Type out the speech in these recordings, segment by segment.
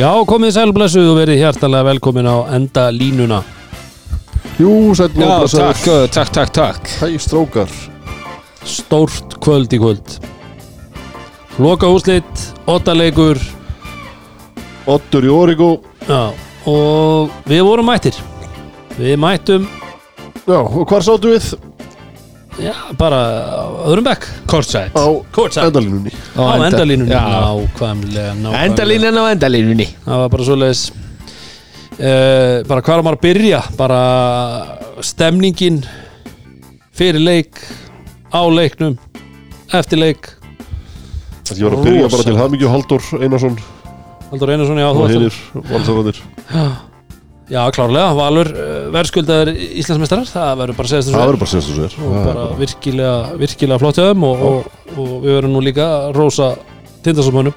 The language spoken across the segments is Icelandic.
Já, komið sælblessuð og verið hjartalega velkomin á enda línuna. Jú, sætt Já, takk, takk, takk, takk. Hæ, strókar. Stórt kvöld í kvöld. Loka úslit, ottaleikur Ottur í Origo. Já, og við vorum mættir. Við mættum, Já, og hvar sáttu við? Já, bara öðrum bekk. Kortsætt Á endalínunni. Á endalínunni. Já, Nákvæmlega, nákvæmlega. Endalínan á endalínunni. Það var bara svoleiðis. Uh, Bara hvað er maður að byrja? Bara stemningin Fyrir leik Á leiknum Eftir leik. Ég var að byrja bara til Hamingju Haldur Einarsson. Haldur Einarsson, já, og hinnir valsarðir Já, klárlega, Valur uh, verðskuldaður Íslandsmeistarar, það verður bara að segja Það þessu verður bara sérstu sér og bara virkilega, virkilega flott hjá þeim og, og, og við verðum nú líka að rósa tindasómönum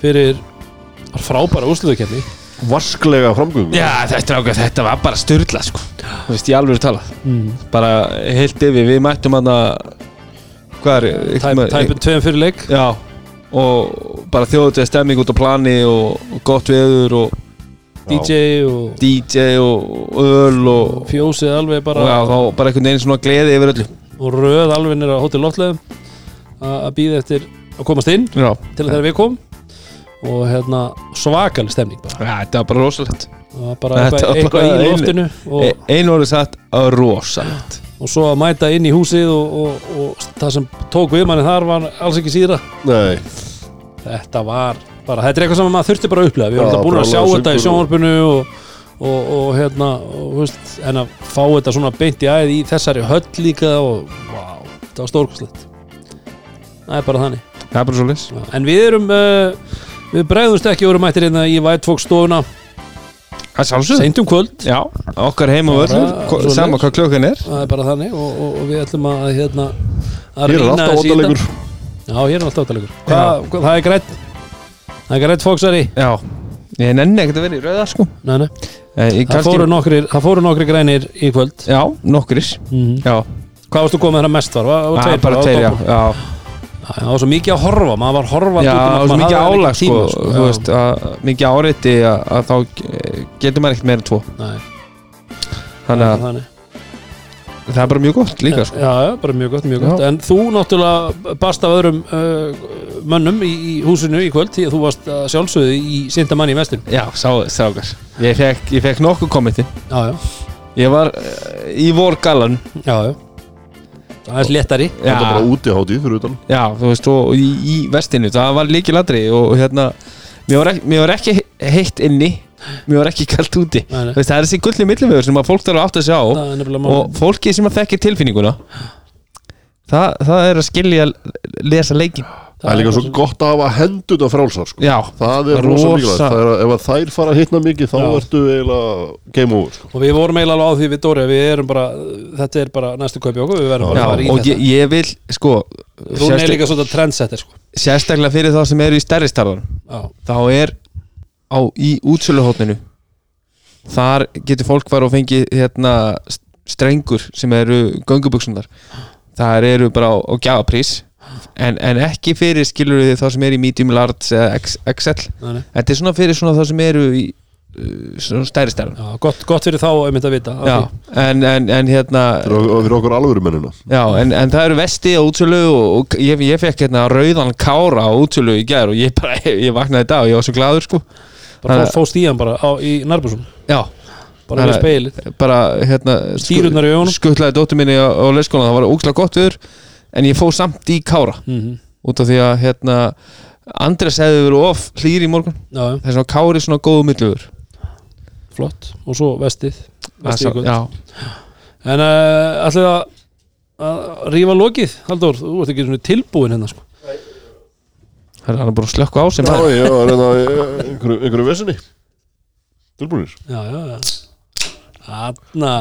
fyrir frábæra úrsluðukenni Vasklega framgöngum Já, þetta, er ágæð, þetta var bara styrla sko. Þú veist, ég alveg talað mm. Bara heilt yfir, við mættum hann að Hvað er Tæp, Tæpun tveim fyrir leik. Já, og bara þjóðutið stemming út á plani og, og gott veður og DJ og DJ og öl og, fjósið alveg og bara já, þá bara einhvern veginn svona gleði yfir öllu. Og röð alveg nýra hótel Loftleðum að býða eftir að komast inn Já, til þegar við kom og hérna svakalig stemning bara, ja, þetta var bara rosalegt. Var bara Þetta eitthvað, eitthvað í loftinu og, e Einu orðið satt að rosalegt. Og svo að mæta inn í húsið og, og, og það sem tók við manni þar var alls ekki síðra. Nei, þetta var bara, þetta er eitthvað sem maður þurfti bara að upplega við erum alltaf búin að sjá þetta í sjónvarpinu og, og, og hérna og, veist, en að fá þetta svona beint í æð í þessari höll líka og wow, þetta var stórkostlegt. Það er bara þannig. Það er bara svolítið Já, en við erum uh, við bregðumst ekki og erum mættir hérna í White Fox stofuna. Það er sjálfsögð seint um kvöld. Já, okkar völlur ko- svoleiðis. Sama hvað klukkan er. Það er bara þannig og, og, og við ætlum að hérna að hér er alltaf óttalegur Já, hér er alltaf óttalegur Hvað, er grætt það er grætt fóksari Já Ég nenni ekkert að vera í rauða sko. Nei, nei. eh, ég Það, kannski- fóru nokkrir, það fóru nokkri grænir í kvöld. Já, nokkris mm Já, Hvað varstu komið þeirra mest var? var, var Ah, tveir, bara tveir, já, toppur? já. Það var svo mikið að horfa, maður var horfandi Já, um það var svo mikið álag ekki sko, tíma, þú veist, að, mikið áriti að, að þá eh, getur maður ekkert meira en tvo. Nei, Þannig að þannig. Það er bara mjög gott líka sko. Já, já, bara mjög gott, mjög Já. gott. En þú náttúrulega barst af öðrum uh, mönnum í, í húsinu í kvöld því að þú varst að sjálfsögðu í Sintamanni í vestin Já, sá, ságar Ég fekk, ég fekk nokkuð kommentin. Já, já, Ég var uh, í vorgalan já, já. Það er léttari. Það er bara útiháttið fyrir utan. Já, þú veist, og í, í vestinu það var líki ladri og hérna mér var, ekki, mér var ekki heitt inni mér var ekki kalt úti Nei, nei. Þú veist, það er þessi gullni millivegur sem að fólk þarf að átta sig á Það er nefnilega mál og fólki sem að þekkir tilfinninguna það, það er að skilja lesa leikin Það er líka svo gott að hafa hendut af frálsar sko. Já, Það er rosa mikilvægt Það er að ef að þær fara að hitna mikið þá Já. ertu eiginlega game over sko. Og við vorum eiginlega alveg á því við Dóri að Við erum bara, þetta er bara næstu kaupi okkur Við verðum bara já að og þetta ég, ég vil sko Rún er líka svona trendsetter sko. sérstaklega fyrir þá sem eru í stærri starðan Já, þá er á, í útsöluhóttinu þar getur fólk fara og fengi hérna, st- strengur sem eru göngubuksunar það eru bara á, á gjafaprís en, en ekki fyrir skilur þið þá sem eru í medium, large eða XL þetta er svona fyrir svona þá sem eru í uh, stærri stærn já gott, gott fyrir þá einmitt að vita Já, en, en, en hérna Fyrir ok- fyrir okkur alvöru mennina Já, en, en það eru vesti á útsölu og, og ég, ég fekk hérna rauðan kára á útsölu í gær og ég bara, ég vaknaði dag og ég var svo gladur sko Bara fóst í hann bara á, í nærbúsum Já, Bara við speilið bara hérna Stírurnar í augunum. skuttlaði dóttur minni á, á leikskólan það var ógslag gott viður en ég fóð samt í kára. Mm út af því að hérna Andres hefði verið of hlýr í morgun. Já, þess að kári svona góðu milluður flott. Og svo vestið, vestið Já, En uh, ætlið að að rífa lokið, Halldór, þú ert ekki tilbúin hérna sko. Það er hann bara að slökka á sem Já, það ég var reyna einhverju, einhverju vesinni. Tilbúinir Já, já, já. Þarna.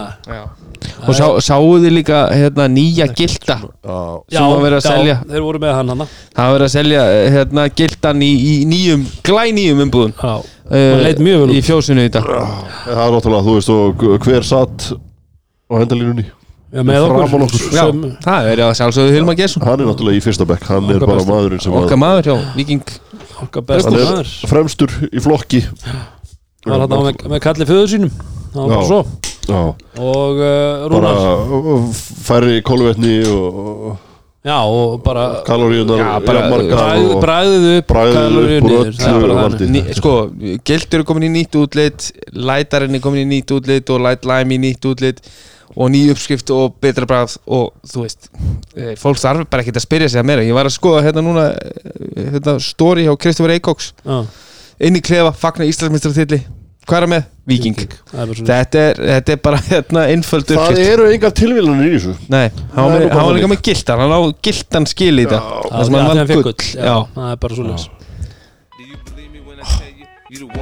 Og sá, sáu þið líka hérna nýja gilda Já, sem var verið að selja? Þeir voru með hann hann það var verið að selja hérna gildan í, í nýjum glænýjum umbúðum. Já, uh, Man leit mjög vel í fjósinu í dag. Það er náttúrulega, þú veist, og hver satt á hendalínunni já með okkur, okkur. Já, sem, það er að sjálfsögðu Hilma Gesson Hann er náttúrulega í fyrsta bekk. Hann er bara maðurinn sem að okkar maður hjá Viking okkar bestu Hann er maður. fremstur í flokki. Var hann með, með kalli föður sínum. Það var bara Já. svo. Já, og uh, bara Rúnar. uh, færri kólvetni og já og bara kaloríunar Já, bara margar bræð, og bræðið upp bragðið kaloríur upp er bara sko, gildur er komin í nýtt útlit Lætarinn er komin í nýtt útlit og Light Lime í nýtt útlit og ný uppskrift og betra bræð og þú veist, eh, fólk þarf bara ekkert að spyrja sig að meira, ég var að skoða hérna núna eh, hérna story hjá Kristofur Eikoks Já, inn í klefa, fagna Íslandsmeistratilli hvað er hann með? Viking það svona þetta er, þetta er bara hérna innföld Það uppskrift. eru engar tilvílanir í þessu. Nei, hann var Það er líka með gildan. Hann á gildan skil í þetta. Það það er bara svona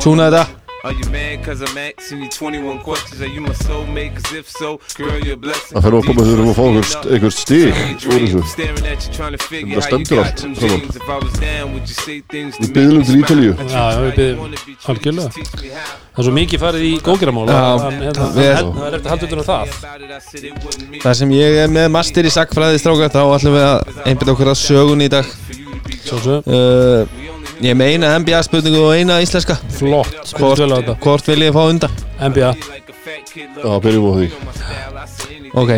Tjúna þetta. Are you mad cause I'm asking you 21 questions? Are you my soulmate? Cause if so, girl, you're a blessing. Það fer að koma þurfum að fá einhvert stig úr þessu. Það got allt. Við me? til? Ítalíu. Já, já, við biðum algjörlega. það er svo mikið farið í hérna, hann, það er eftir að halda utan á það. Það sem ég er með master í sakfræði strákar þá ætlum við að einbita okkur að sögun í dag. Svo svo. Uh, Ég er með eina NBA spurningu og eina íslenska. Flott, Hvort, hvort vel á þetta. hvort vil ég fá undan? NBA, Já, byrjum á því. Ok.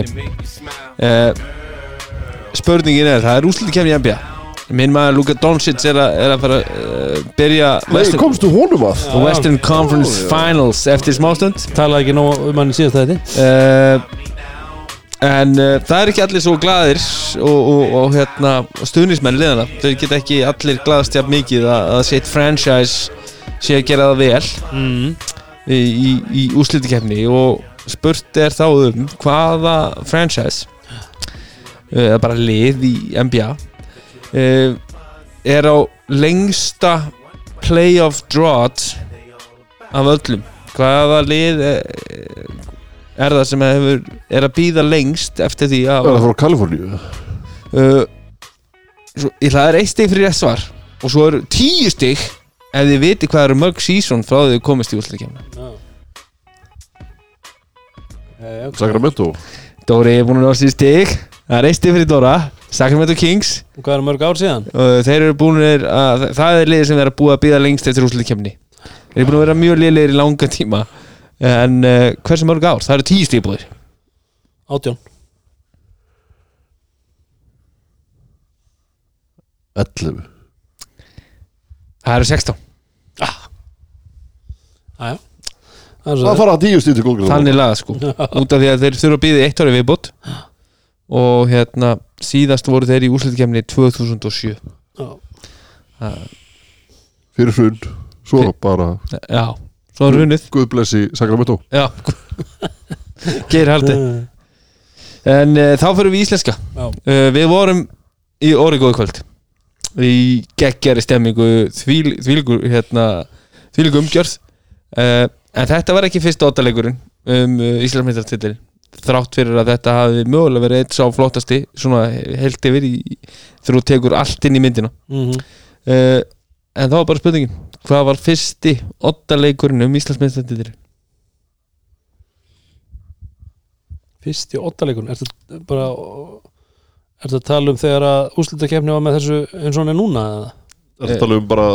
Uh, Spurningin er, það er úslit kemni í NBA Minn maður Luka Doncic er, að- er að fara að uh, byrja Nei, Western, komstu honum að? Western Conference Finals eftir smástund. Talaði ekki nóg um hann í síðast þetta uh, En uh, það er ekki allir svo glaðir og, og, og hérna stuðnismenn liðana, þau geta ekki allir glaðast jafn mikið að, að sitt franchise sé að gera það vel mm. í, í, í úslitikefni og spurt er þá um hvaða franchise eða bara lið í NBA uh, er á lengsta playoff drought af öllum. Hvaða lið er, það sem hefur, er að býða lengst eftir því Það að er frá Kaliforníu. Uh, svo, ég það er eitt stig fyrir rétt svar og svo eru tíu stig ef þið viti hvað eru mörg season frá því þið komist í úslitikefni Sacramento. Dóri er búin að ná sér stig. Það er eitt stig fyrir Dóra Sacramento Kings. Hvað er mörg ár síðan? og þeir eru búin að það er liðið sem er að búa að býða lengst eftir úrslutkemni Þeir eru búin að vera mjög liðlegir í langa tíma en uh, hversu mörg ár? Það eru tíu stig búið átjón 11 Það eru 16 Æja. það er Það svo fara að tíu til góðgjörðum Þannig laga sko. Út af því að þeir þurfa að býða eitt ári viðbútt og hérna síðast voru þeir í úrslutkemni 2007 Já. Fyrir hrun Svo Fyr- bara Já, svo er runnið Guð blessi Sacramento Já. Geir haldi. En uh, þá fyrir við íslenska. Já. uh, Við vorum í Órigóðu kvöld. Í geggjari stemmingu Þvíl, Þvílíkur hérna, Þvílíkur umgjörð. Uh, En þetta var ekki fyrst óttalegurinn Um uh, Íslandsmyndartitil Þrátt fyrir að þetta hafi mögulega verið eitt sá flottasti Svona heilt yfir þú tekur allt inn í myndina. Mhm. uh, En þá var bara spurningin Hvað var fyrsti óttalegurinn um Íslandsmyndartitil fyrst í ottaleikunum er þetta bara er þetta að tala um þegar að úrslutakefni var með þessu eins og hann er núna eða? Það er að tala um bara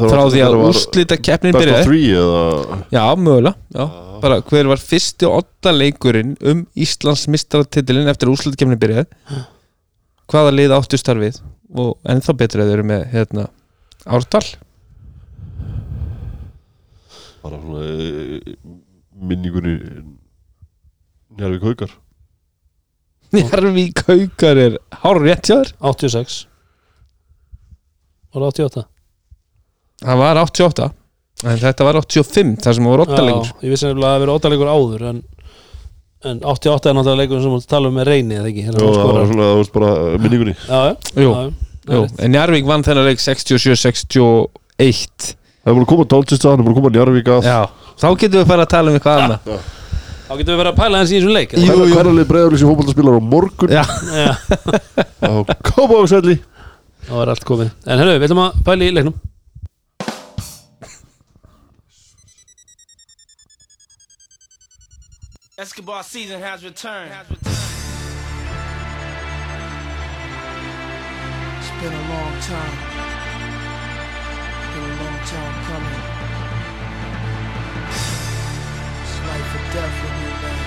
Frá því að of byrjaði. three eða? Já, mögulega já. Bara hver var fyrsti otta leikurinn um Íslands mistratitilin eftir að úrslutakeppnin byrjaði? Hvaða lið áttu starfið? Og ennþá betur að þau eru með hérna, ártal bara svona eh, minningunni Njarvík Haukar. Njarvík Haukar er hár rétt hjá þér. 86 var það 88? Það var 88 en þetta var 85 þar sem það var otta leikur Já, ég vissi nefnilega að það verið ottaleikur áður en, en 88 er náttúrulega leikur sem við tala um með reyni eða ekki? Já, Hérna, hann það var svona, það var bara minningunni. Já, já, Jú, já, já, jú. En Njarvík vann þennan leik 67-61 Það er búin að koma Dolchist að, það er búin að koma Njarvík að. Já, þá getum við bara að tala um eitthvað annað. Þá getum við verið að pæla hans í þessum leik Jú, jú. Hvernig lið breyðurlýs í fótboltaspilar á morgun? Já, Já, á Kópavóksvelli þá er allt komið. En herru, við ætlum að pæla í leiknum. Escobar season has returned. Been a long time. time coming. It's life or death for me, man.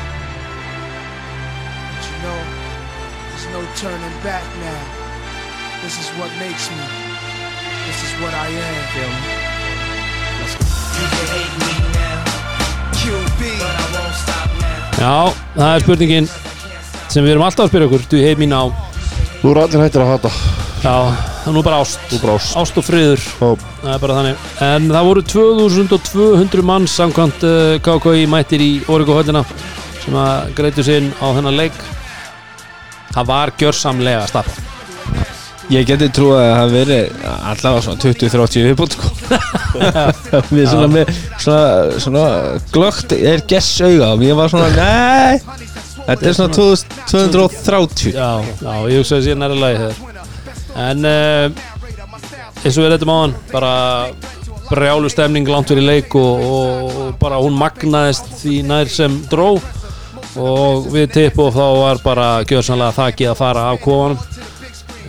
But you know, there's no turning back now. This is what makes me. This is what I am. Feel me? You can hate me now, QB. but I won't stop now. Já, það er spurningin sem við erum alltaf að spyrja okkur Du heit mín á Þú er allir hættir að hata. Já, það er nú bara ást. Brást Ást. Og friður. Það er bara þannig. En það voru 2200 manns samkvæmt uh, KKI mættir í Origo höllina sem að greitu sig inn á þennan leik. Það var gjörsamlega stappa Ég geti trú að það hafi verið allavega svona 20-30 viðbútt sko. Við svona með svona, svona glögt er gess auga og ég var svona nei Þetta er svona 2000 230 Já, já, ég hugsa að sé næra lagi En uh, eins og við reyndum á hann bara brjálu stemning langt fyrir leik og, og, bara hún magnaðist því nær sem dró. Og við tipp og þá var bara gjörsanlega þakið að fara af kofanum.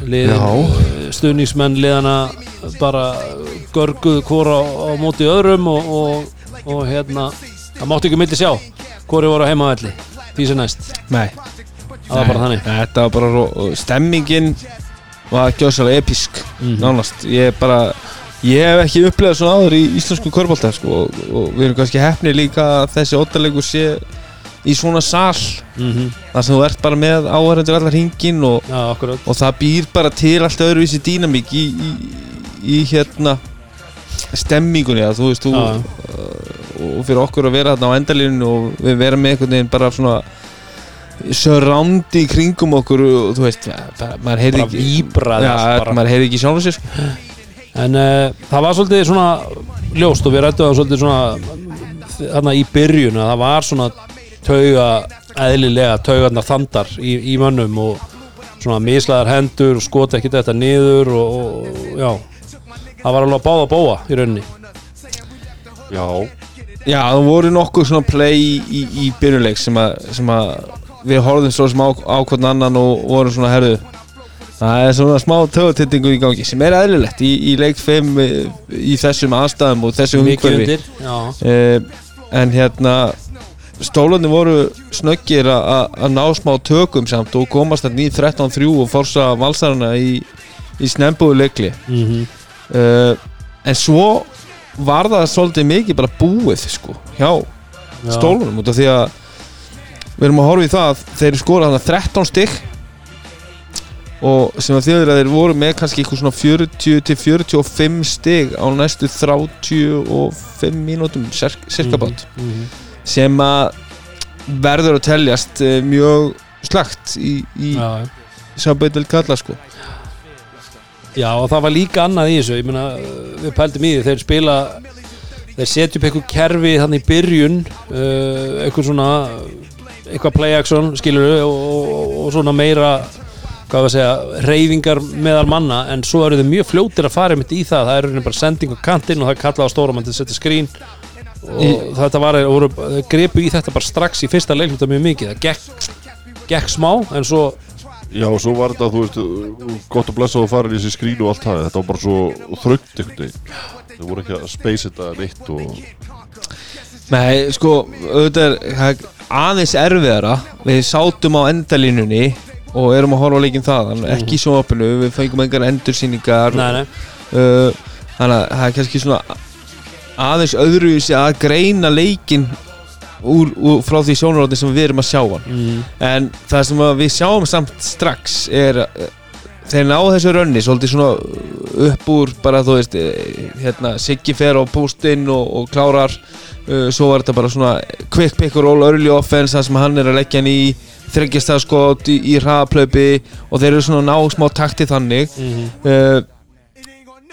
Lið, stuðningsmenn liðana bara görguð hvora á, móti öðrum og, og, og hérna það mátti ekki milli sjá hvori voru á heimavelli því sem næst? Nei, það var bara þannig. Þetta var bara stemmingin var gjóðslega episk Mhm. nánast, ég bara ég hef ekki upplegað svona áður í íslensku körbólta sko, og, og við erum kannski hefni líka þessi óttalegur sé í svona sal. Mm þar sem þú ert bara með áhærendur allar hringin og, akkurat. og það býr bara til allt öðruvísi dýnamík í, í, í hérna stemmingunni að þú veist þú, Já. og fyrir okkur að vera þarna á endalínu og við vera með einhvern veginn bara svona surroundi í kringum okkur og þú veist, bara, maður heyrði bara ekki víbraði Já, allt bara. maður heyrði ekki sjálf sér sko. En uh, það var svolítið svona ljóst og við rættum það svolítið svona þarna í byrjun að það var svona tauga, eðlilega taugarnar þandar í, í mönnum og svona mislaðar hendur og skota ekki þetta niður og, og já það var alveg að báða bóa í rauninni. Já. Já, það voru nokkuð svona play í, í, í byrjuleik sem að, sem að við horfðum svo sem á, á hvern annan og vorum svona herðu það er svona smá tögatittingu í gangi sem er eðlilegt í, í leik 5 í þessum aðstæðum og þessu mikið umhverfi. uh, en hérna stólarnir voru snöggir að- að að ná smá tökum samt og komast þarna í 13-3 og forsa valsarana í, í snembúðu leikli mm uh, en svo var það svolítið mikið bara búið sko hjá já. stólunum út af því að við erum að horfa í það að þeir skora þannig 13 stygg og sem að þjóður að þeir voru með kannski eitthvað svona 40 til 45 stygg á næstu 35 mínútum cir- cirka bát Mhm. sem að verður að teljast eh, mjög slagt í, í. Sabaitel Kalla sko Já og það var líka annað í þessu ég meina við pældum í því þeir spila þeir setja upp eitthvað kerfi þannig í byrjun uh, eitthvað svona eitthvað play action skilur og, og, og svona meira hvað við að segja reyfingar meðal manna en svo eru þau mjög fljótir að fara mitt í það það eru bara sending á kantinn og það er kallað á stóra mann til að setja skrín. Og þetta var, voru, þau gripu í þetta bara strax í fyrsta leikluta mjög mikið það gekk, gekk smá en svo Já, og svo var þetta, þú veist, gott að blessa og fara í þessi skrínu og allt það. Þetta var bara svo þröngt einhvern veginn. Þau voru ekki að space þetta neitt og Nei, sko, auðvitað er það aðeins erfiðara. Við sátum á endalínunni og erum að horfa á leikinn þaðan ekki í sjónvarpinu, við fengum engar endursýningar. Nei, nei, uh, þannig að það er kannski svona aðeins öðruvísi að greina leikinn úr, úr, frá því sjónarátti sem við erum að sjá hann. Mm, en það sem við sjáum samt strax er uh, þeir ná þessu rönni svolítið svona upp úr bara þú veist eh, hérna, Siggi fer á pústinn og, og klárar. Uh, svo var þetta bara svona quick pick and roll early offense það sem hann er að leggja hann í þryggjastafskot í, í hraðaplöpi og þeir eru svona ná smá takti þannig. Mm, uh,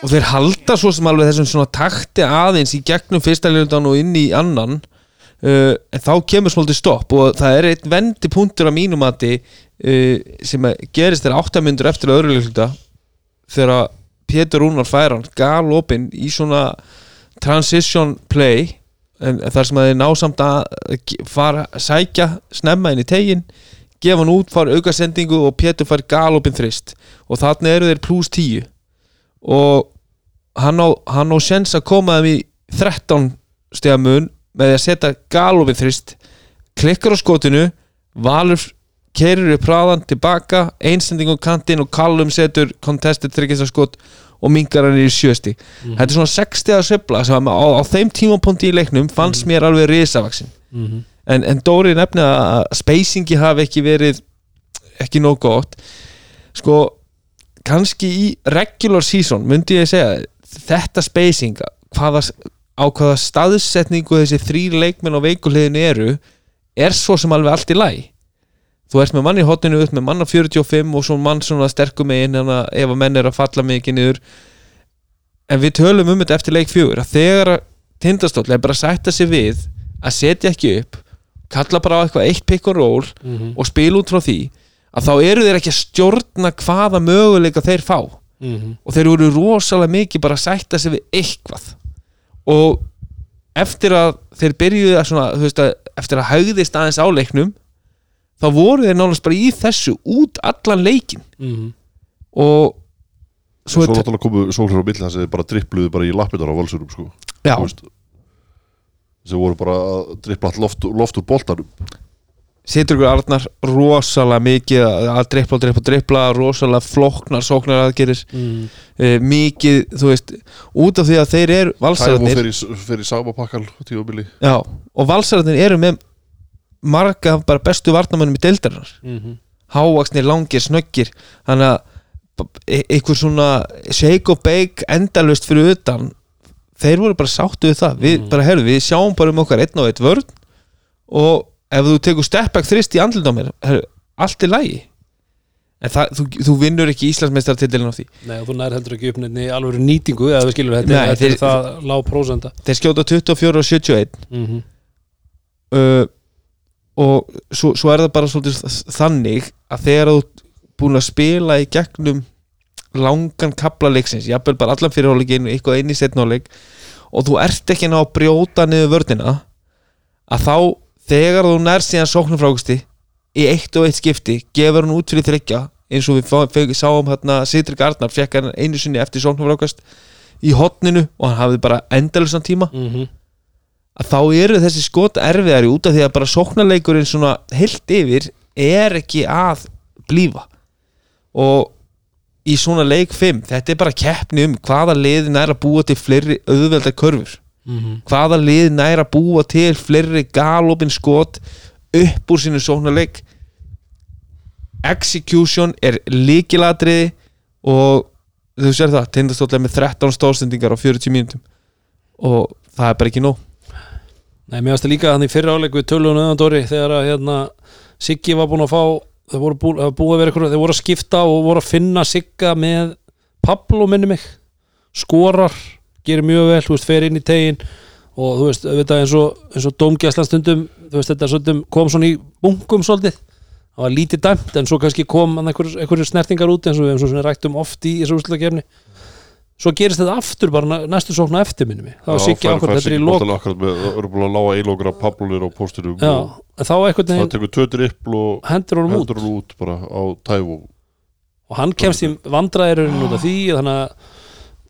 og þeir halda svo sem alveg þessum svona takti aðeins í gegnum fyrsta ljóndan og inn í annan uh, þá kemur svolítið stopp og það er einn vendi punktur að mínum mati uh, sem gerist þeirra áttamundur eftir öðru ljónda þegar Pétur Rúnar fær hann galopin í svona transition play en þar sem að þeir ná samt að fara sækja snemma inn í tegin gefa hann út, fara aukasendingu og Pétur fær galopin þrist. Og þarna eru þeir pluss 10 og hann á, hann á sjens að koma þeim í 13 stiga mun með því að setja galopin þrist klikkar á skotinu Valur keirir upp hraðan tilbaka, einsending á kantinn og Callum setur contested þryggjastaskot og mingar hann í sjösti þetta er svona 60 að svibla sem á, á þeim tímapunkti í leiknum fannst mér alveg risavaksin Mhm. en, en Dóri nefnið að spacingi hafi ekki verið ekki nóg gott. Sko kannski í regular season myndi ég segja þetta spacing hvaða, á hvaða staðsetningu þessi þrýr leikmenn á veikuleginu eru er svo sem alveg allt í læg þú ert með mann í hotninu upp með mann á 45 og svo mann svona sterkum megin ef að menn er að falla mikið niður en við tölum um þetta eftir leik fjögur að þegar að tindastóll er bara að sætta sig við að setja ekki upp kalla bara á eitthvað eitt pick and roll Mhm. og spila út frá því að þá eru þeir ekki að stjórna hvaða möguleika þeir fá Mhm. og þeir voru rosalega mikið bara að sætta sig við eitthvað og eftir að þeir byrjuðu að svona, þú veist að eftir að haugðist aðeins á leiknum þá voru þeir nánast bara í þessu út allan leikin Mhm. og Svo, svo, náttúrulega komu sólur á milli þess að þeir bara drippluðu bara í lappinar á valsurum sko. Þú veist, sem voru bara að drippla allt loft, loft úr boltanum situr ykkur Arnar rosalega mikið að að drippla, drippla, drippla rosalega flóknar, sóknar aðgerir Mhm. uh, mikið, þú veist út af því að þeir eru valsararnir fer í, fer í sama pakkal tíumili já, og valsararnir eru með marga bara bestu varnamönnum í deildarinnar. Mhm. hávaksnir, langir, snöggir. Þannig að e- einhver svona shake og bake endalust fyrir utan þeir voru bara sáttu við það. Við, bara, herru, við sjáum bara um okkar einn og eitt vörn og ef þú tekur step back þrist í andlut á mér herru, allt er lægi en það, þú, þú vinnur ekki Íslandsmeistartillin á því. Nei, og þú nær heldur ekki upp nefni alveg nýtingu eða við skilur þetta, Nei, er þeir- það lág prósenda þeir skjóta 24 og 71 Mhm. uh, og svo, svo er það bara svolítið þannig að þegar þú búin að spila í gegnum langan kapla leiksins, jafnvel bara allan fyrirháleikinu eitthvað inn í setnáleik og þú ert ekki ná að brjóta niður vörnina að þá þegar þú nær síðan sóknarfrákusti í eitt og eitt skipti gefur hann út fyrir þryggja eins og við fá, sáum hérna Sitrik Arnar fekk hann einu sinni eftir sóknarfrákast í hotninu og hann hafði bara endalusan tíma. Mhm. að þá eru þessi skot erfiðari út af því að bara sóknarleikurinn svona heilt yfir er ekki að blífa. Og í svona leik 5 þetta er bara keppni um hvaða liði nær að búa til fleiri auðveldar körfur Mhm. hvaða liði nær að búa til fleiri galopin skot upp úr sínu sóknarleik? Execution er líkilatriði og þú sér það, tindastóðlega með 13 stóðsendingar á 40 mínútum. Og það er bara ekki nóg. Nei, mér varst það líka þannig fyrir áleik við tölunum öðan Dóri þegar að hérna Siggi var búin að fá þau voru eitthvað, þau voru að skipta og voru að finna Sigga með Pablo minni mig skorar, gerir mjög vel, þú veist, fer inn í tegin og þú veist, auðvitað eins og, eins og dómgæslan stundum, þú veist, þetta stundum kom svona í bunkum svolítið. Það var lítið dæmt en svo kannski kom einhverjur einhver snertingar út eins og við og svona rættum oft í þessu úrslutakefni svo gerist þetta aftur bara næ- næstu sóknu eftir minni mig. Það var Siggi ákvörð, þetta er í með, það eru búin að lága eilógra pablunir á einhvern það tekur tvö drippl og hendur út. hún út bara á tæfu og hann kemst í vandræðirinn út af því þannig að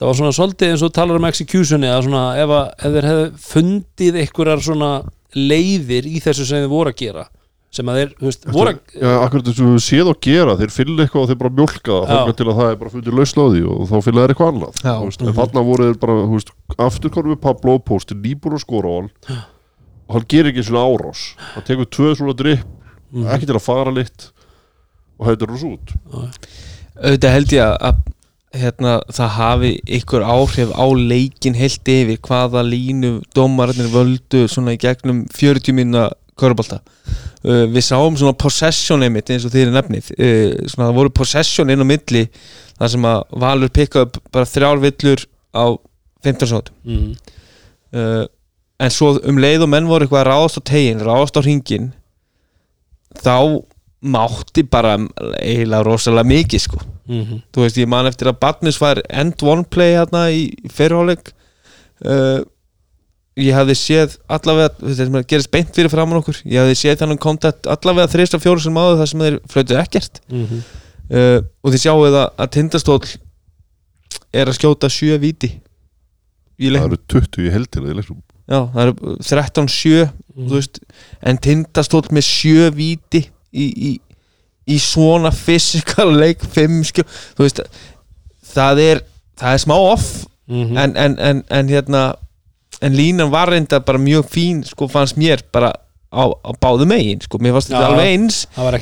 það var svona svolítið eins og þú talar um executioni að svona ef, að, ef þeir hefðu fundið einhverjar svona leiðir í þessu sem þeir voru að gera sem að þeir, þú veist, voru að Já, akkurat þess að við séð að gera þeir finna eitthvað og þeir bara mjólka það til að það er bara fundið lausn á því og þá finna þeir eitthvað annað Já. Þú veist, en þarna voru þeir bara, þú veist, aftur konum við Pablo á pósti, nýbúr að skora á hann. Og hann gerir ekki svona árás. Hann tekur tvö svona dripp Mhm. ekki til að fara litt og hættur hans út. Auðvitað held ég að, að hérna, það hafi ykkur áhrif á leikin heilt yfir hvaða línu dómararnir völdu svona í gegnum 40 mínuna körubolta uh, við sáum svona possession einmitt eins og þeir er nefnið. Uh, svona það voru possession inn á milli þar sem að Valur pikka upp bara þrjár villur á 15 sótum mm, uh, en svo um leið og menn voru eitthvað að ráðast á tegin, ráðast á ringin þá mátti bara eiginlega rosalega mikið sko mm, þú veist, ég man eftir að Batnus var end one play hérna í fyrirháleik uh, ég hafði séð allavega, það gerist beint fyrir framann okkur, ég hafði séð þannig kontakt allavega þrist af fjóru sem áður þar sem þeir flötuð ekkert. Mm, uh, og þið sjáu það að tindastól er að skjóta sjö víti í það eru 20 í heldina í leiknum. Já, það eru 13-7 þú veist, en tindastóll með 7 víti í, í, í svona physical leik 5 skjó, þú veist það er, það er smá off Mhm. en, en, en, en hérna en línan var reynda bara mjög fín sko fannst mér bara á, á báðu megin sko, mér fannst þetta alveg eins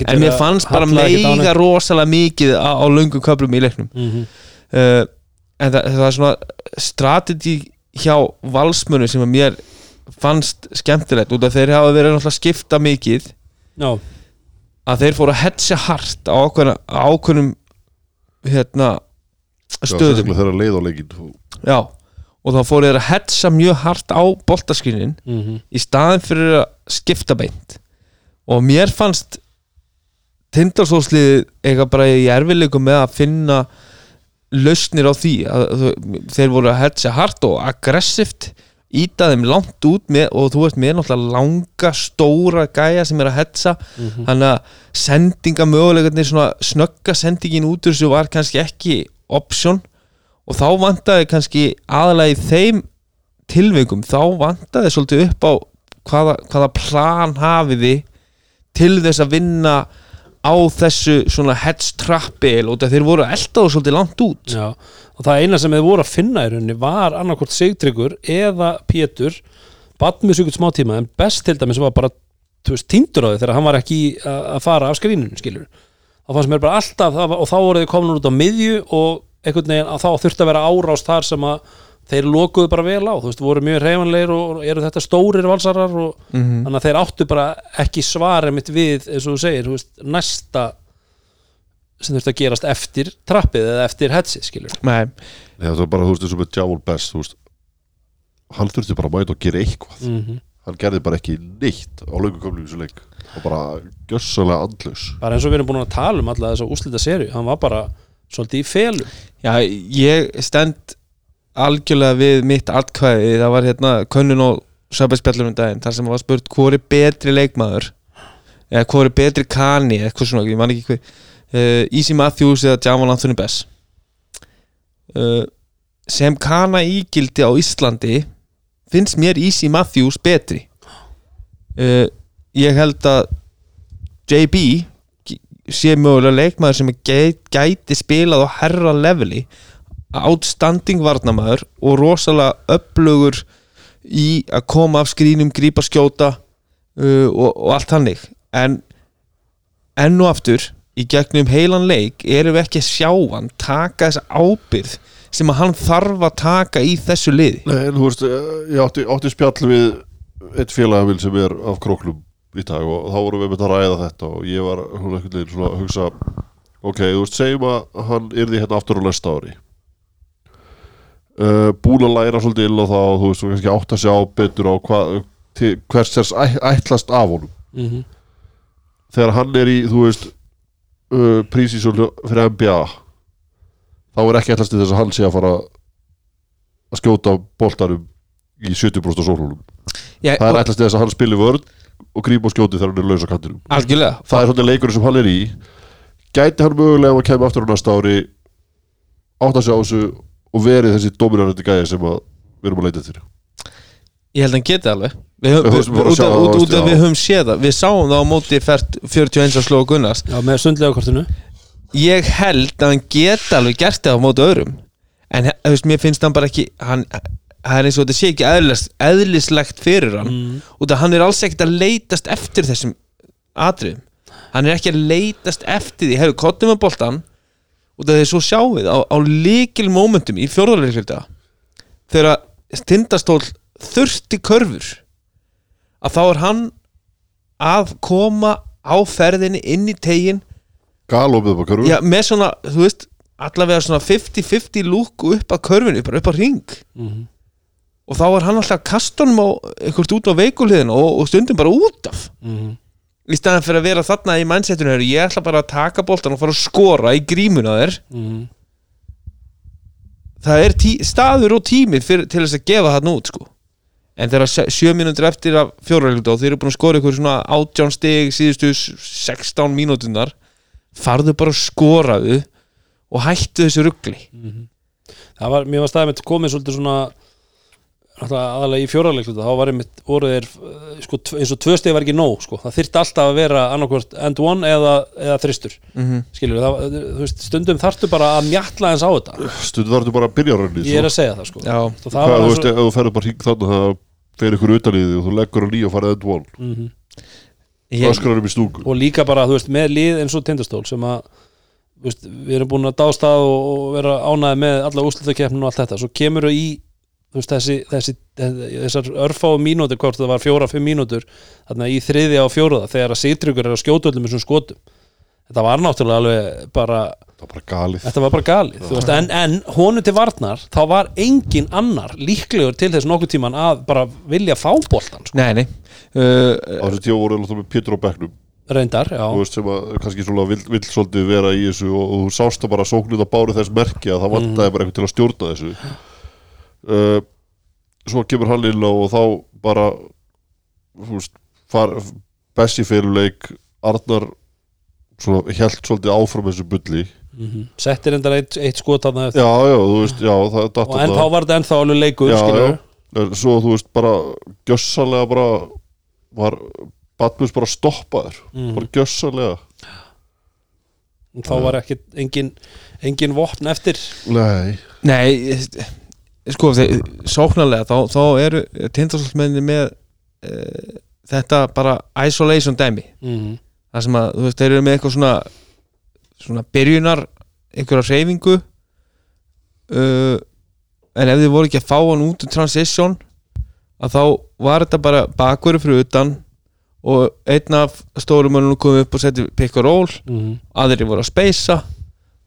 en mér fannst bara meiga rosalega mikið á, á löngum köflum í leiknum. Mhm. uh, en það, það er svona strategi hjá valsmönu sem að mér fannst skemmtilegt út af þeir hafa verið náttúrulega skipta mikið. Já, að þeir fóru að hetsa hart á ákveðnum hérna stöðum. þeirra leið á leikin já, og þá fóru þeir að hetsa mjög hart á boltaskinin mhm. í staðin fyrir að skipta beint. Og mér fannst tindarsóðsliðið eitthvað bara í erfileikum með að finna lausnir á því að, þeir voru að hetsa hart og aggressivt íta þeim langt út með, og þú veist með náttúrulega langa stóra gæja sem er að hetsa. Þannig að sendinga möguleikarnir svona snögga sendingin út úr þessu var kannski ekki option. Og þá vantaði kannski aðalega í þeim tilveikum þá vantaði svolítið upp á hvaða, hvaða plan hafiði til þess að vinna á þessu svona heads trappil og þeir voru eldaðu svolítið langt út. Já, og það eina sem þið voru að finna í rauninni var annarkvort Sigtryggur eða Pétur batt mjög sjökut smá tíma en best til dæmis var bara týndur á því þegar hann var ekki að fara af skrínun skilur þá fannst mér bara alltaf og þá voru þið komin út á miðju og einhvern veginn að þá þurfti að vera árást þar sem að þeir lokuðu bara vel á þú veist, voru mjög reyfanlegir og eru þetta stórir valsarar og þannig að þeir áttu bara ekki svarið mitt við eins og þú segir, þú veist, næsta sem þurfti að gerast eftir trappið eða eftir hetsi, skilur Nei, það var bara, þú veist, eins og með Javol Best þú veist, hann þurfti bara að mæta og gera eitthvað. Mm -hmm. hann gerði bara ekki neitt á í þessu leik og bara gjössalega andlaus. Bara eins og við erum búin að tala um alla þessa úslita serju hann var bara svolítið í felum. Já, ég stend algjörlega við mitt atkvæði. Það var hérna könnun og söpæspjallum um daginn þar sem var spurt hvor er betri leikmaður? Eða hvor er betri kani? Eitthvað svona, ég man ekki hvað uh, Easy Matthews eða Jamal Anthony Bess? Uh, sem kana ígildi á Íslandi finnst mér Easy Matthews betri. Uh, ég held að JB sé mögulega leikmaður sem gæti, gæti spilað á herra leveli outstanding varnamaður og rosalega upplugur í að koma af skrínum, grípa skjóta uh, og, og allt hannig en enn og aftur í gegnum heilan leik erum við ekki að sjá hann taka þessa ábyrð sem að hann þarf að taka í þessu liði. Nei, en þú veist, eh, ég átti, átti spjall við eitt félagavil sem er af króklum í dag og þá vorum við með að ræða þetta og ég var hún einhvern veginn svona að hugsa ok, þú veist, segjum að hann yrði hérna aftur á næsta ári. Uh, búin að læra svolítið illa þá, þú veist, og kannski átt að sjá betur á hvers þess ætlast af honum. Mm -hmm. þegar hann er í, þú veist uh, prísísól fyrir NBA þá er ekki ætlast til þess að hann sé að fara að skjóta boltanum í 70% af sólhólum Já, það er og- ætlast til þess að hann spili vörn og grípa og skjóti þegar hann er laus á kantinum. Algjörlega. Það er svona leikurinn sem hann er í. Gæti hann mögulega hann kemur aftur á næsta ári átt að sjá þessu og verið þessi dominarandi gæði sem að við erum að leita til Ég held að hann geti alveg Við höfum, séð það. Við sáum það á móti fært 41 að slóa Gunnars. Já, með sundlega kortinu Ég held að hann geti alveg gert það á móti öðrum. En veist, mér finnst hann bara ekki hann, Það er eins og þetta sé ekki eðlis, eðlislegt fyrir hann. Mm. Út af hann er alls ekkert að leitast eftir þessum atriðum. Hann er ekki að leitast eftir því. Hefur kottum með boltan Út af því svo sjáum við á, á líkil momentum Í fjórðarleikfylgda Þegar tindastól þurfti körfur að þá er hann að koma á ferðinni inn í tegin galopið upp á körfu já, með svona, þú veist allavega svona 50-50 lúk upp að körfinu, bara upp að ring Mm og þá er hann alltaf kastunum á einhvert út á veikulíðin og, og stundum bara út af. -hmm. í staðan fyrir að vera þarna í mindsetinu heyrðu, ég ætla bara að taka boltan og fara að skora í grímuna þér. Mm það er tí, staður og tími fyrir, til þess að gefa þarna út sko. En sjö- sjö mínútur eftir af fjórarleikta og þeir eru búin að skora ykkur svona átján stig síðustu s- 16 mínútunar farðu bara að skoraðu og hættu þessu ruggli það var, mér var staðið með komið svolítið svona aðalega í fjóraleikluta þá var einmitt, voru þeir uh, sko, eins og tvö stið var ekki nóg sko. það þyrfti alltaf að vera annarkvort end one eða, eða þristur. Mhm. skilur það, þú veist, stundum þarftu bara að mjatla eins á þetta. Stundu þarf þetta bara að byrja rönni ég er að segja það sko Fer ykkur utan í því og þú leggur á nýja og farið end one Mhm. ég, öskrar um í stúku. Og líka bara, þú veist, með lið eins og tindastól sem að þú veist, við erum búin að dásta og, og vera ánæði með alla úrslutakeppninu og allt þetta, svo kemur þau í þú veist, þessi, þessi, þessar örfáu mínútur, hvort það var fjóra, fimm mínútur þarna í þriðja og fjóraða þegar að sýtryggur er að skjóta öllum þessum skotum. Þetta var náttúrulega alveg bara Það var bara galið. Þetta var bara galið, þú veist, en, en honum til varnar, þá var engin annar líklegur til þess nokkuð tíman að bara vilja fá boltan, sko, nei, nei. Uh, Á þessu tíu voru alltaf með Pétur á bekknum. Reyndar, já. Þú veist sem að kannski svona vill, vill svolítið vera í þessu og, og þú sást það bara sóknið að báru þess merki að það vantaði bara eitthvað til að stjórna þessu. Uh, svo kemur hann inn og þá bara þú veist far, Bessi fyrir leik Arnar svona held svolítið áfram þessu bulli mm settir reyndar eitt, eitt skot þarna eftir. Já já þú veist já og en þá var þetta ennþá alveg leikur já, skilur já. En svo þú veist bara gjössalega bara var Batmus bara stoppaður. Mhm. bara gjössalega þá var ekki engin, engin vopn eftir. Nei. Nei, sko, þeir, sóknarlega þá, þá eru tindastólsmenni með uh, þetta bara isolation dæmi. Mm það sem að, þú veist, þeir eru með eitthvað svona svona byrjunar einhverja hreyfingu uh, en ef þið voru ekki að fá hann út um transition að þá var þetta bara bakverðu fyrir utan og einn af stórumönunum kom upp og setti pick and roll -hmm. aðri voru að speysa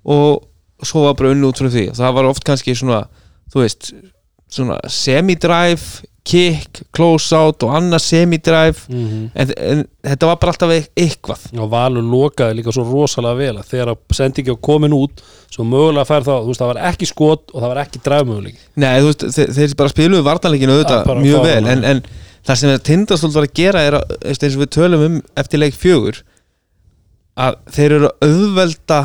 og svo var bara unni út frá því og það var oft kannski svona þú veist, svona semi-drive kick, close out og annað semi-drive Mhm. en, en þetta var bara alltaf eit- eitthvað og Valur lokaði líka svo rosalega vel að þegar sendingi var komin út svo mögulega fær þá, þú veist, það var ekki skot og það var ekki drafmöguleik Nei, þú veist, þeir, þeir bara spiluðu vartanleikinu auðvitað mjög vel en, en það sem tindastóld var að gera er að, eins og við tölum um eftir leik fjögur að þeir eru að auðvelda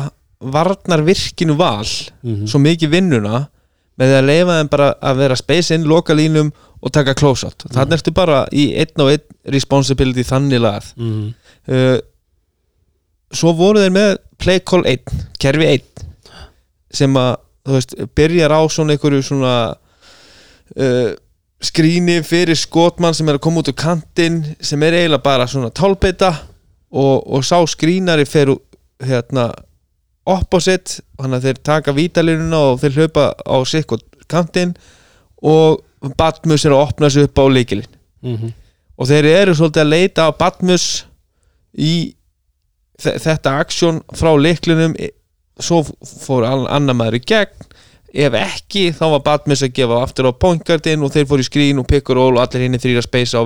varnarvirkinu val Mhm. svo mikið vinnuna með að leifa þeim bara að vera space in lokalínum og taka close out þannig ertu bara í einn og einn responsibility þannig lagað. Mm uh, svo voru þeir með play call 1, kerfi 1 sem að þú veist, byrjar á svona einhverju svona uh, skríni fyrir skotmann sem er að koma út úr kantinn sem er eiginlega bara svona tálbeita og, og sá skrínari fer hérna opposite, þannig að þeir taka vítalínuna og þeir hlaupa á sikk kantinn og Batmus er að opna sig upp á leikilinn -hmm. og þeir eru svolítið að leita á Batmus í þe- þetta aksjón frá leiklunum svo fór annar maður í gegn. Ef ekki þá var Batmus að gefa aftur á pointgardin og þeir fór í skrín og roll og allir hinn þrýra speysa á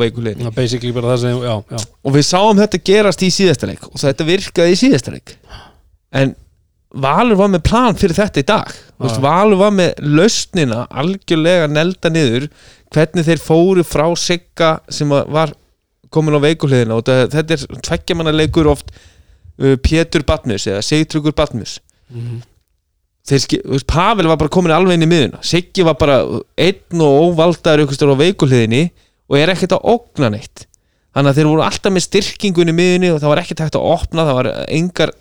já. Og við sáum þetta gerast í síðasta leik og þetta virkaði í síðasta leik. En Valur var með plan fyrir þetta í dag. Já. Valur var með lausnina algjörlega nelda niður hvernig þeir fóru frá Sigga sem var komin á veikuhliðina. Og þetta, þetta er tveggjamanna leikur oft uh, Pétur Batmus eða Sigtryggur Batmus þeir, ski- þú veist, Pavel var bara komin alveg inn í miðuna Siggi var bara einn og óvaldaður ykkur stór á veikuhliðinni og er ekkert að ógna neitt. Þannig að þeir voru alltaf með styrkingun í miðunni og það var ekkert hægt að opna það var engar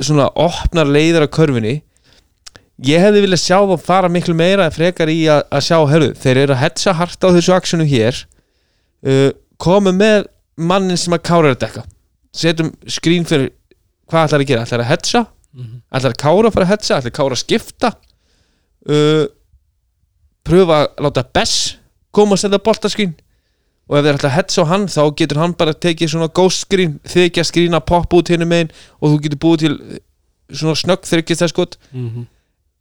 svona opnar leiðar á körfunni. Ég hefði viljað sjá þá fara miklu meira frekar í að, að sjá, herru, þeir eru að hetsa hart á þessu aksjonu hér. Uh, komu með mannin sem að kára er að dekka setjum skrín fyrir hvað ætlar að gera, ætlar að hetsa ætlar að kára fara að hetsa, ætlar að kára að skipta? Uh, pröfa að láta Bess koma að setja boltaskrín og ef þeir ætla að hetsa á hann þá getur hann bara tekið svona ghost screen þykja skrín að poppa út hinn megin og þú getur búið til eh, svona snögg þryggist það skot Mhm.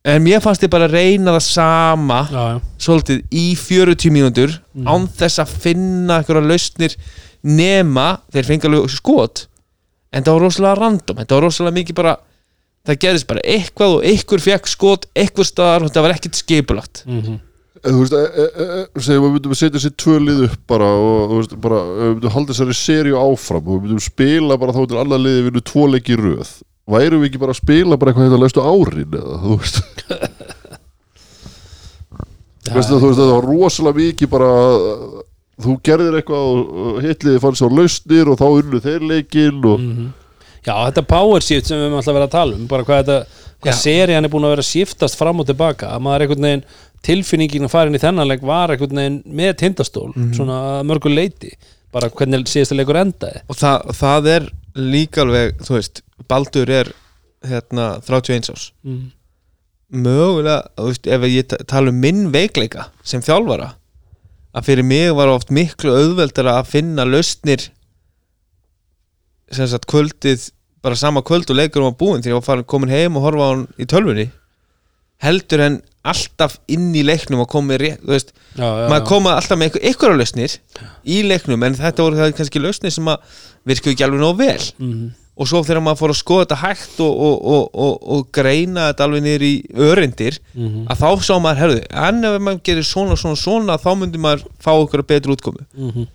en mér fannst ég bara að reyna það sama já, já. svolítið í 40 mínútur án þess að finna einhverja lausnir nema þeir fengi alveg skot en það var rosalega random þetta var rosalega mikið bara það gerðist bara eitthvað og einhver fekk skot einhver staðar og þetta var ekkert skipulagt Mhm. En þú veist, e, e, e, segjum við myndum að setja sér tvö lið upp bara og þú veist, bara, við myndum halda þessari seríu áfram og við myndum spila bara þá til annar liði vinnu tvo leiki röð værum við ekki bara að spila bara eitthvað þetta lestu árin eða, þú veist, Veistu, þú veist, það var rosalega mikið bara þú gerðir eitthvað og hitliði fannst á lausnir og þá unnu þeir leikinn og Mhm. Já, þetta power shift sem við höfum alltaf verið að tala um bara hvað þetta, hvað Já. serían er búin að vera shiftast fram og tilbaka. Að maður einhvern veginn tilfinningin að fara inn í þennan leik var einhvern veginn með tindastól svona að mörgu leiti bara hvernig síðasta leikur endaði. Og það, það er líka alveg þú veist, Baldur er hérna 31 árs. Mm. mögulega, þú veist, ef ég ta- tala um minn veikleika sem þjálfara að fyrir mig var oft miklu auðveldara að finna lausnir sagt kvöldið bara sama kvöld og leikur var búinn þegar ég var farin komin heim og horfa á hann í tölvunni heldur en alltaf inn í leiknum og komið rétt, þú veist já, já, maður koma alltaf með ykkur, ykkur lausnir í leiknum en þetta voru það kannski lausnir sem að virkuðu ekki alveg nóg vel Mhm. og svo þegar maður fór að skoða þetta hægt og, og, og, og, og greina þetta alveg niður í örindir Mhm. að þá sá maður, herðu, en ef maður gerir svona, svona, svona, þá myndi maður fá ykkur betur útkomu Mhm.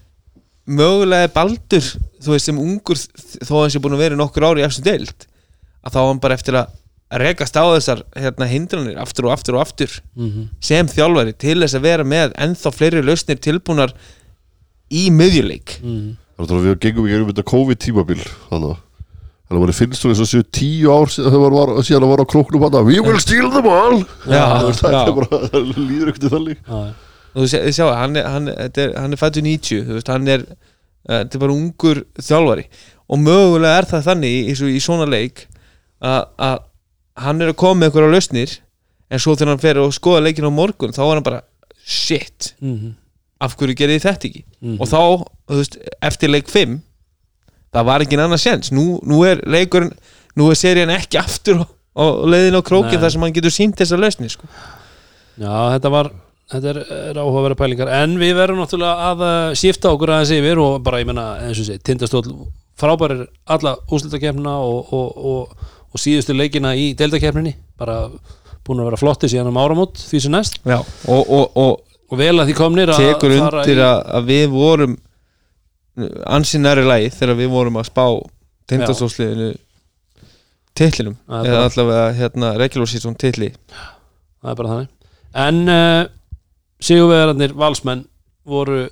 Mögulega er Baldur, þú veist, sem ungur þó að hann sé búin að vera í nokkur ári í eftir deild, að þá á hann bara eftir að rekast á þessar hérna, hindranir aftur og aftur og aftur Mhm. sem þjálfari til þess að vera með ennþá fleiri lausnir tilbúnar í miðjuleik Mhm. þannig að við gengum í gegnum þetta COVID-tímabil þannig að Þannig að manni finnst þú eins og séu tíu ár síðan þegar maður var, síðan að var á króknum hann We will steal them all Já, veist, Það já. er bara, það líður ekkert þannig Já, já. Þú sé, þið sjá, hann er, hann, er, hann er fættur 90, þú veist, hann er uh, þetta er bara ungur þjálfari og mögulega er það þannig í, í, í svona leik að hann er að koma með einhverja lausnir en svo þegar hann fer og skoða leikin á morgun þá er hann bara, shit Mhm. af hverju gerði þetta ekki Mhm. og þá, þú veist, eftir leik 5 það var ekki annað séns nú, nú er leikurinn, nú er serían ekki aftur á leiðin á krókin Nei. þar sem hann getur sínt þessa lausnir sko. Já, þetta var þetta er, er áhugaverða pælingar. En við verðum náttúrulega að uh, skipta okkur aðeins yfir og bara, ég menna, eins og sé tindastóll frábærir alla úslutakefnina og, og, og, og síðustu leikina í deildakefninni bara búin að vera flotti síðan um áramót því sem næst. Og, og, og og vel að því komnir að tekur undir að, að við vorum ansinari lagi þegar við vorum að spá Það er eða allavega hérna regular season titli. Það er bara þannig. En uh, sigurvegararnir valsmenn voru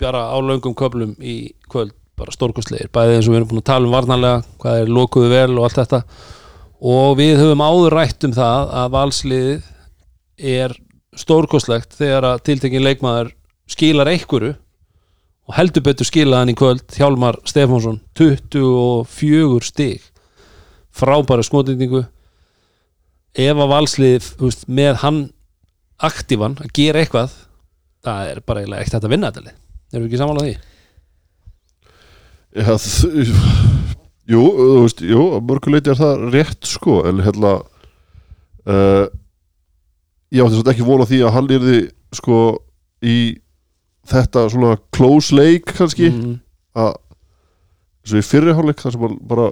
bara á löngum köflum í kvöld bara stórkostlegir, bæði eins og við erum búin að tala um varnarlega, hvað er lokuðu vel og allt þetta. Og við höfum áður rætt um það að valsliðið er stórkostlegt þegar að tiltekin leikmaður skilar einhverju og heldur betur skila hann í kvöld Hjálmar Stefánsson 24 stig. Frábæra skotendingu. Ef að valslið með hann aktívan að gera eitthvað það er bara eiginlega ekkert að vinna þetta erum við ekki samanlega því? Já, jú, þú veist, jú, mörguleiti er það rétt sko, en hérna uh, ég átti svolítið ekki vona því að hann yrði sko í þetta svona close leik kannski mm, að eins og í fyrri hálfleik þar sem bara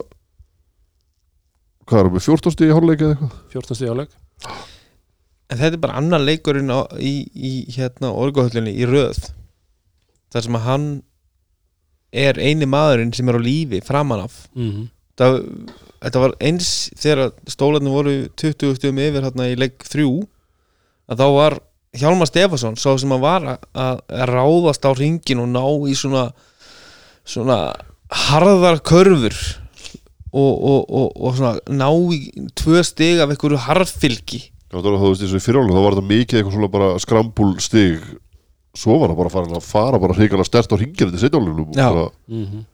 hvað er hann með 14 stíð í hálfleik eða eitthvað? 14 stíð áleik en þetta er bara annan leikurinn á, í, í hérna orguhöllinni í röð þar sem að hann er eini maðurinn sem er á lífi framan af. Mm, það, þetta var eins þegar stólarnir voru 20 stöðum yfir hérna í leik 3 að þá var Hjálmar Stefansson sá sem að var að, ráðast á ringin og ná í svona svona harðar körfur og, og, og, og svona ná í tvö stig af einhverju harðfylgi Náttúrulega þú veist eins og í hálfleik þá var þetta mikið eitthvað svona bara skrambúl stig. Svo var hann bara farin að fara bara hrikalega stert á ringir þetta setjálunum Já. mm,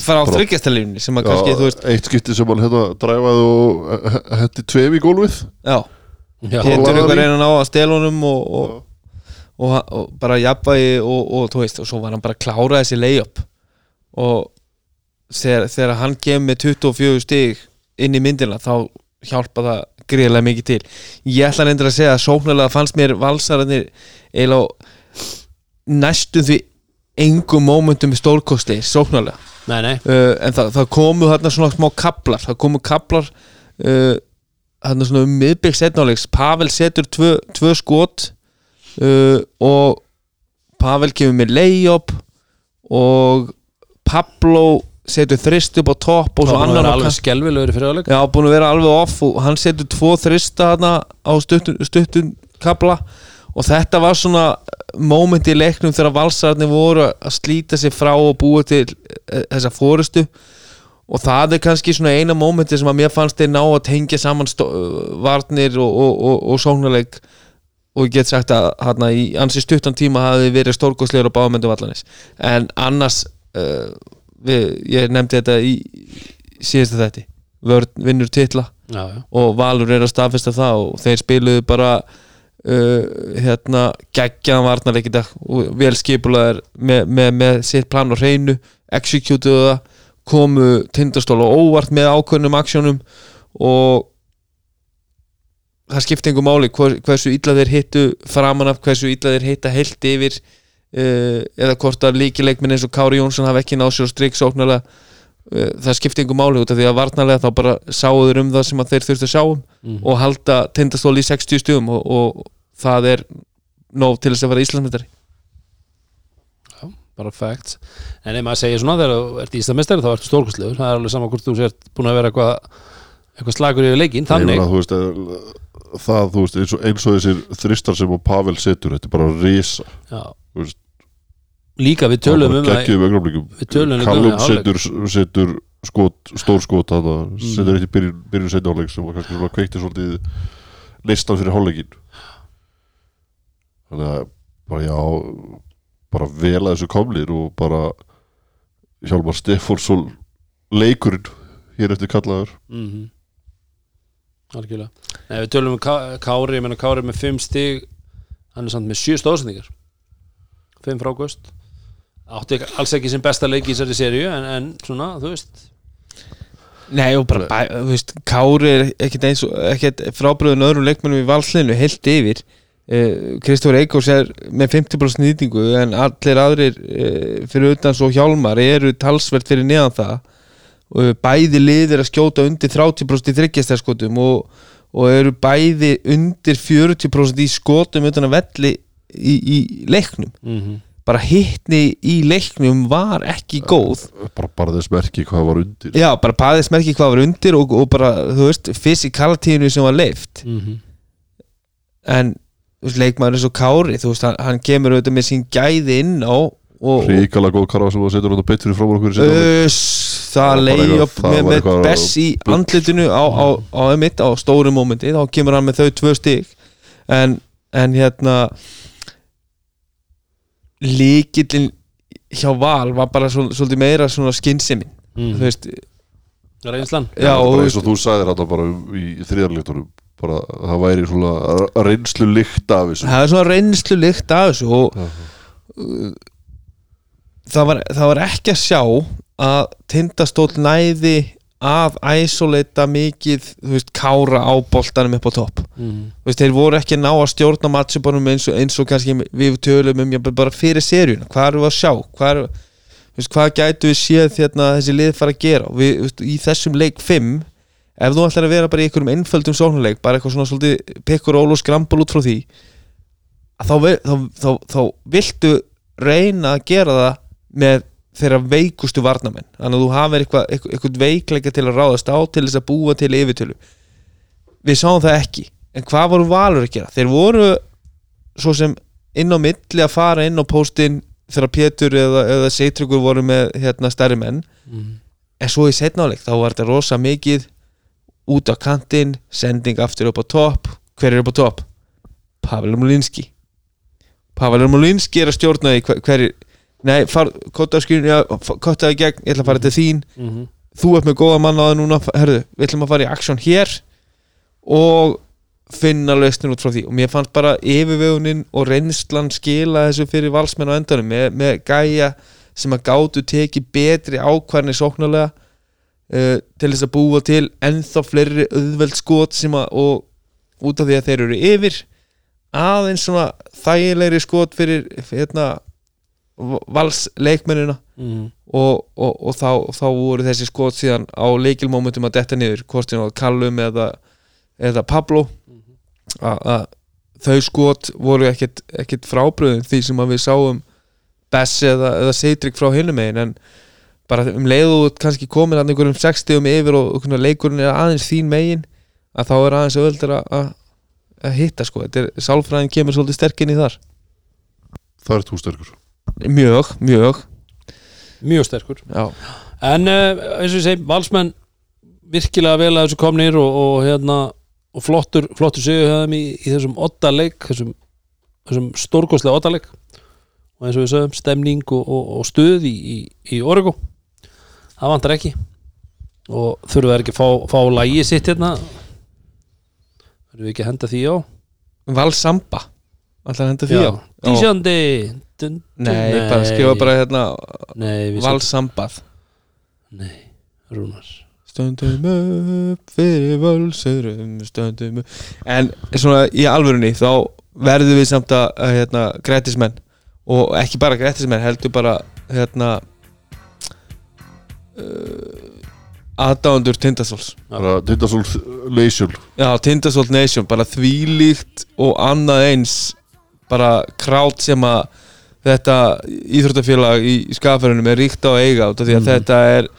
frá þryggjastalífni sem að kannski, þú veist eitt skipti sem hann hérna dræfaði og hendi tveim í gólfið. Já, var ykkur í- reyna að honum og, og, og, og bara jafnvægi og, og þú veist, og svo var hann bara að klára þessi layup. Og þegar, þegar hann kemur með 24 stig inn í myndina þá hjálpa það greiðlega mikið til. Ég ætla reyndir að segja að sóknarlega fannst mér valsararnir eiginlega á næstum því engum mómentum stórkosti sóknarlega. Nei, nei. Uh, en það, það komu þarna svona smá kaplar það komu kaplar uh, þarna svona um miðbygg setnáleiks Pavel setur tvö, tvö skot uh, og Pavel kemur með layup og Pablo setur þrist upp á topp og svo annan á alveg kant skelvilegur í fyrir áleik Já, búin að vera alveg off og hann setur tvo þrista þarna á stuttun, stuttun kapla og þetta var svona moment í leiknum þegar valsararnir voru að slíta sig frá og búa til eh, þessa fórustu og það er kannski svona eina momenti sem að mér fannst þeir ná að tengja saman varnir og, og, og, og sóknarleik. Og ég get sagt að hérna í ansi stuttan tíma hafi verið stórgóðslegur á báðmyndu vallanis en annars uh, við, ég nefndi þetta í síðasta þætti. Vörn vinnur titla já, já, og Valur er að staðfesta það og þeir spiluðu bara uh, hérna geggjaðan varnarleik í dag og vel skipulaðar með, með, með sitt plan og hreinu executuðu það komu tindastóla óvart með ákveðnum aksjónum og það skipti einhver máli hver, hversu illa þeir hittu framan af hversu illa þeir hitta heilt yfir eða hvort að líkileikminn eins og Kári Jónsson hafa ekki náð sér og strik sóknarlega. Uh, það skipti einhver máli út af því að varnarlega þá bara sáuður um það sem að þeir þurftu að sjá um og halda tindastóli í 60 stugum og, og það er nóg til þess að vera Íslandsmyndari bara facts. En ef maður segir svona þegar þú ert íslamestari þá ertu stórkostlegur, það er alveg sama hvort þú sért búin að vera eitthvað eitthvað slagur yfir leikinn, Ég þannig. þú veist, eh, það, þú veist, eins og, eins og þessir þristar sem að Pavel setur, þetta er bara risa. Já. Þú veist, líka við tölum um það Við tölum um Callum það setur, setur skot, stór skot þarna, Mm. setur eitt í byrjun, byrjun setja hálfleik sem var kannski svona kveikti svolítið listan fyrir hálfleikin þannig að bara já bara vel að þessu komlir og bara Hjálmar Stefánsson leikurinn hér eftir kallaður. Mm algjörlega. Nei, við tölum um Ká- Kári, ég menna Kári með 5 stig hann er samt með 7 stóðsendingar 5 frákvöst átti alls ekki sem besta leik í þessari seríu en, en svona, þú veist. Nei og bara, bæ, þú veist, Kári er ekkert eins og ekkert frábröðun öðrum leikmennum í valslinu heilt yfir. Uh, Kristófur Eikós er með 50% nýtingu en allir aðrir uh, fyrir utan svo hjálmar eru talsvert fyrir neðan það. Og bæði lið er að skjóta undir 30% í þryggjastærskotum og, og eru bæði undir 40% í skotum utan að velli í, í leiknum. Mm bara hittni í leiknum var ekki góð. Bara, bara þess merki hvað var undir. Já, bara paðið smerki hvað var undir og, og bara, þú veist, fysikalitíðinu sem var leift -hmm. en þú veist, leikmaður eins og Kári þú veist, hann, hann kemur auðvitað með sín gæði inn á og ríkala góð karfa sem að setur hann betur frá okkur það leiði upp með, með Bess í andlitinu á, á, á, á á stóru mómenti, þá kemur hann með þau tvö stig. En, en hérna líkillin hjá Val var bara svol, svolítið meira svona skynnsemin Mm. þú veist, reynslan? Já, og þú bara veist eins og þú sagðir hann bara um- í þriðarleiktunum bara að það væri svona reynslu lykt af þessu. Það er svona reynslu lykt af þessu og uh, það, var, það var ekki að sjá að tindastóll næði að isolata mikið veist, kára á boltanum upp á topp. Mm. Veist, þeir voru ekki ná að stjórna matchupunum eins og, eins og kannski við tölum um bara fyrir seríuna, hvað erum við að sjá? Hvað, er, þú veist, hvað gætu við séð hérna, þessi lið fara að gera? Við, í þessum leik 5 ef þú ætlar að vera bara í einhverjum einföldum sóknuleik bara eitthvað svona svolítið pikkur ról og skrambul út frá því þá, þá, þá, þá viltu reyna að gera það með þeirra veikustu varnamenn þannig að þú hafir eitthvað, eitthvað, veikleika til að ráðast á til þess að búa til yfirtölu við sáum það ekki en hvað voru valur að gera? þeir voru svo sem inn á milli að fara inn á póstinn þegar Pétur eða, eða Seitryggur voru með hérna, stærri menn Mm. en svo í setnáleik þá var þetta rosa mikið út á kantinn sending aftur upp á topp hver er upp á topp? Pavel Mulinski Pavel Mulinski er að stjórna því hver, hver er nei, kottaði gegn ég ætla að fara til þín. Mm þú ert með góða mann á það núna herðu, við ætlum að fara í aksjón hér og finna lausnin út frá því. Og mér fannst bara yfirvegunin og reynslan skila þessu fyrir valsmenn á endanum með, með gæja sem að gátu teki betri ákvarni sóknarlega uh, til þess að búa til ennþá fleiri auðveld skot sem að og út af því að þeir eru yfir aðeins svona þægilegri skot fyrir hérna valsleikmennina Mm. og, og, og þá, þá voru þessi skot síðan á leikilmomentum að detta niður hvort sem á Callum eða, eða Pablo. Að að þau skot voru ekkit, ekkit frábröðum því sem að við sáum Bess eða, eða Seidrik frá hinum megin en bara um leiðu út kannski komin að einhverjum 60 um yfir og, og leikurinn er aðeins þín megin að þá er aðeins öðvöldur að að hitta sko, þetta er, sálfræðin kemur svolítið sterkinn í þar. Það er þú sterkur mjög, mjög. Mjög sterkur. Já, en uh, eins og ég segi, valsmenn virkilega vel að þessu komnir og, og hérna og flottur, flottur sigur höfðum í, í þessum oddaleik þessum, þessum stórkostlega oddaleik og eins og við sögum stemning og, og, stuð í, í, í Origo það vantar ekki. Og þurfum við ekki að fá, fá lægi sitt hérna? Þurfum við ekki að henda því á? Valsamba. Alltaf henda því á? Já. Dísjandi dun, dun, Nei, bara skrifa bara hérna Nei, Valsambað. Nei, Rúnar. Stöndum upp fyrir völsurum Stöndum upp En svona í alvörunni þá verðum við samt að, hérna, grætismenn. Og ekki bara grætismenn heldur bara hérna uh, aðdáðundur Tindastóls. Bara Tindasól Leisjól Já, Tindastóls Nation, bara þvílíkt og annað eins bara krát sem að þetta íþróttafélag í skafærunum er ríkt á að eiga út af því að þetta er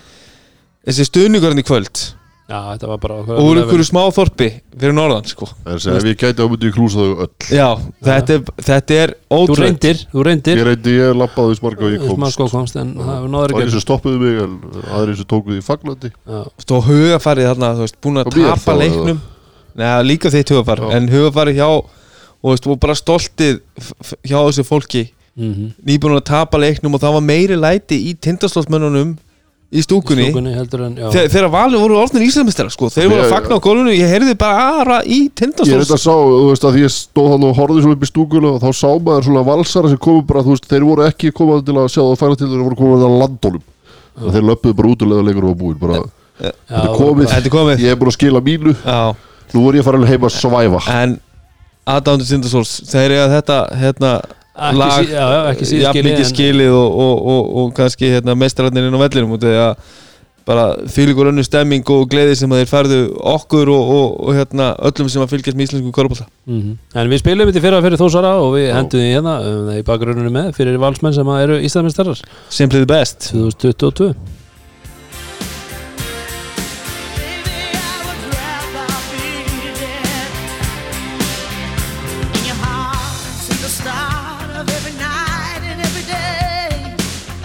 þessi stuðningurinn í kvöld. Já, þetta var bara og úr einhverju smáþorpi fyrir norðan sko. Það er að segja, ef ég gæti á myndi ég klúsa þau öll. Já, þetta er, þetta er Þú ótrúð reyndir, þú reyndir. Ég reyndi, ég lappaði smarga og ég Þú komst. sko komst en það var náður Það er ekki eins og stoppuðu mig en aðri eins og tókuðu því fagnandi. Já, og hugafarið þarna, þú veist, búin að Og tapa leiknum. Nei, líka þitt hugafar, Já. en hugafarið hjá og, veist, og bara stoltið hjá þessu fólki mhm. Nýbúin að tapa leiknum og það var meiri læti í tindastólsmönnunum í stúkunni. Stúkunni heldur en, já. Þegar, valið voru orðnir íslensmestara sko. þeir voru að fagna á gólfinu. Ég heyrði bara aðra í Ég er tindastóls þetta sá, þú veist að því ég stóð hann og horfði svona upp í stúkuna og þá sá maður svona valsara sem komu bara, þú veist, þeir voru ekki komað til að sjá það fæla til þeir voru komað að landónum. Og þeir löpuðu bara út og leða leikur og búin bara, þetta er komið, komið. Ég er búin að skila mínu. Já, nú voru ég að fara heim að svæfa. En aðdándur lag sí- já, ekki síður jafn skilið, mikið skilið og, og, og, og kannski hérna, mestrarnir inn á vellinum út að bara fylgur önnu stemming og gleði sem þeir færðu okkur og, og, og hérna, öllum sem að fylgjast með íslensku korfbólta Mhm. En við spilum þetta í fyrra fyrir Þósara og við hendum því hérna um, í bakgruninu með fyrir valsmenn sem eru Íslandsmeistarar. Simply the best. 2022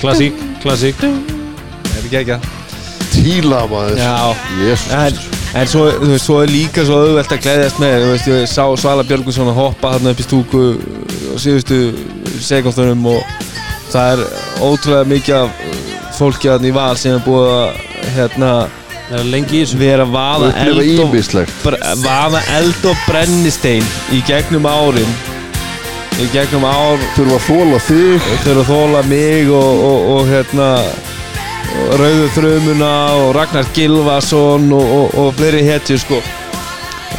Klassík, klassík. Þetta er ekki ekki tíla maður. En, en svo, þú veist, svo er líka svo auðvelt að gleðjast með þú veist, ég sá Svala Björgvinsson að hoppa þarna upp í stúku og síðustu sekundunum og það er ótrúlega mikið af uh, fólki þarna í val sem er búið að hérna, Það er lengi í þessu. vera að vaða eld og, vaða eld og brennistein í gegnum árin í gegnum ár. Þurfa að þóla þig. Þurfa að þóla mig og, og, og hérna Rauður Þrömuna og Ragnar Gilvason og, og, og fleiri hetjur sko.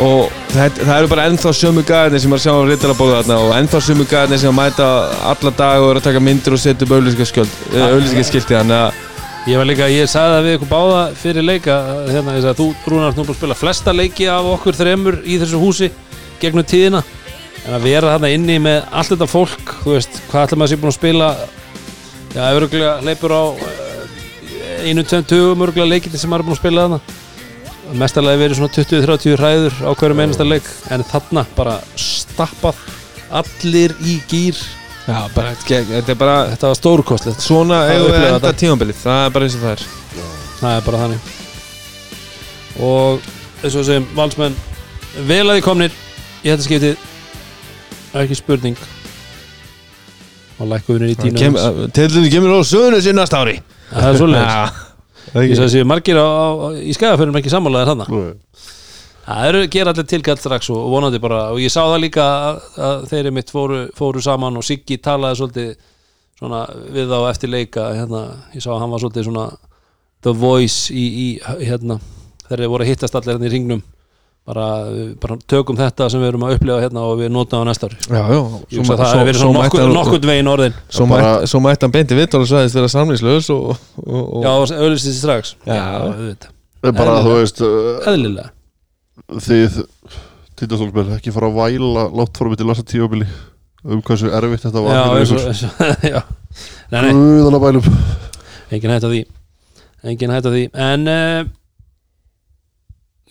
Og það, það eru bara ennþá sömu gæðinni sem að sjá á rittarabóðu þarna og ennþá sömu gæðinni sem að mæta alla dag og eru að taka myndir og setja upp auðlýsingaskilti þannig að Ég var líka, ég sagði það við ykkur báða fyrir leika hérna, ég sagði að þú, Rúnar, þú er búin að spila flesta leiki af okkur þremur í þessu húsi gegnum tíðina en að vera þarna inni með allt þetta fólk þú veist, hvað ætla maður sé búin að spila? Já, öruglega leipur á eh, einu, tveim, tugum öruglega leikiti sem er búin að spila þarna. Mestarlega verið svona 20-30 hræður á hverjum einasta leik en þarna bara stappað allir í gýr já, bara, þetta er bara þetta var stórkostlegt. Svona að enda þetta. tímabilið það er bara eins og það er. Það er bara þannig. Og eins og sem valsmenn vel að því komnir í þetta skiptið ekki spurning. Og lækkuðunir í tínu Kem- Tilduðu kemur á sögunu sér næsta ári. Það er svolítið ég sagði að margir á, á, í skæðaförnum ekki sammálaðir þarna? Það eru gera allir tilkall strax og vonandi bara og ég sá það líka að, að þeir mitt fóru, fóru saman og Siggi talaði svolítið svona við þá eftir leika hérna, ég sá að hann var svolítið svona the voice í, í hérna, þegar þeir voru að hittast allir hérna í ringnum bara, við bara tökum þetta sem við erum að upplifa hérna og við notum á næsta ári. Að það hefur verið svona nokkuð, nokkuð veginn orðin. Svo bara- mætti svo mætti hann beinti vitt og sagðist vera samlýslaus og, og, og já, auðvitað strax. Já. auðvitað. bara þú veist uh, eðlilega. þið tindastólsmenn ekki fara að væla látt fórum til lasa tímabili um hversu erfitt þetta var já, fyrir eins og, ykkur. eins og, já. Nei, nei, Guðana bælum engin hætt á því. Engin hætt á því. En uh,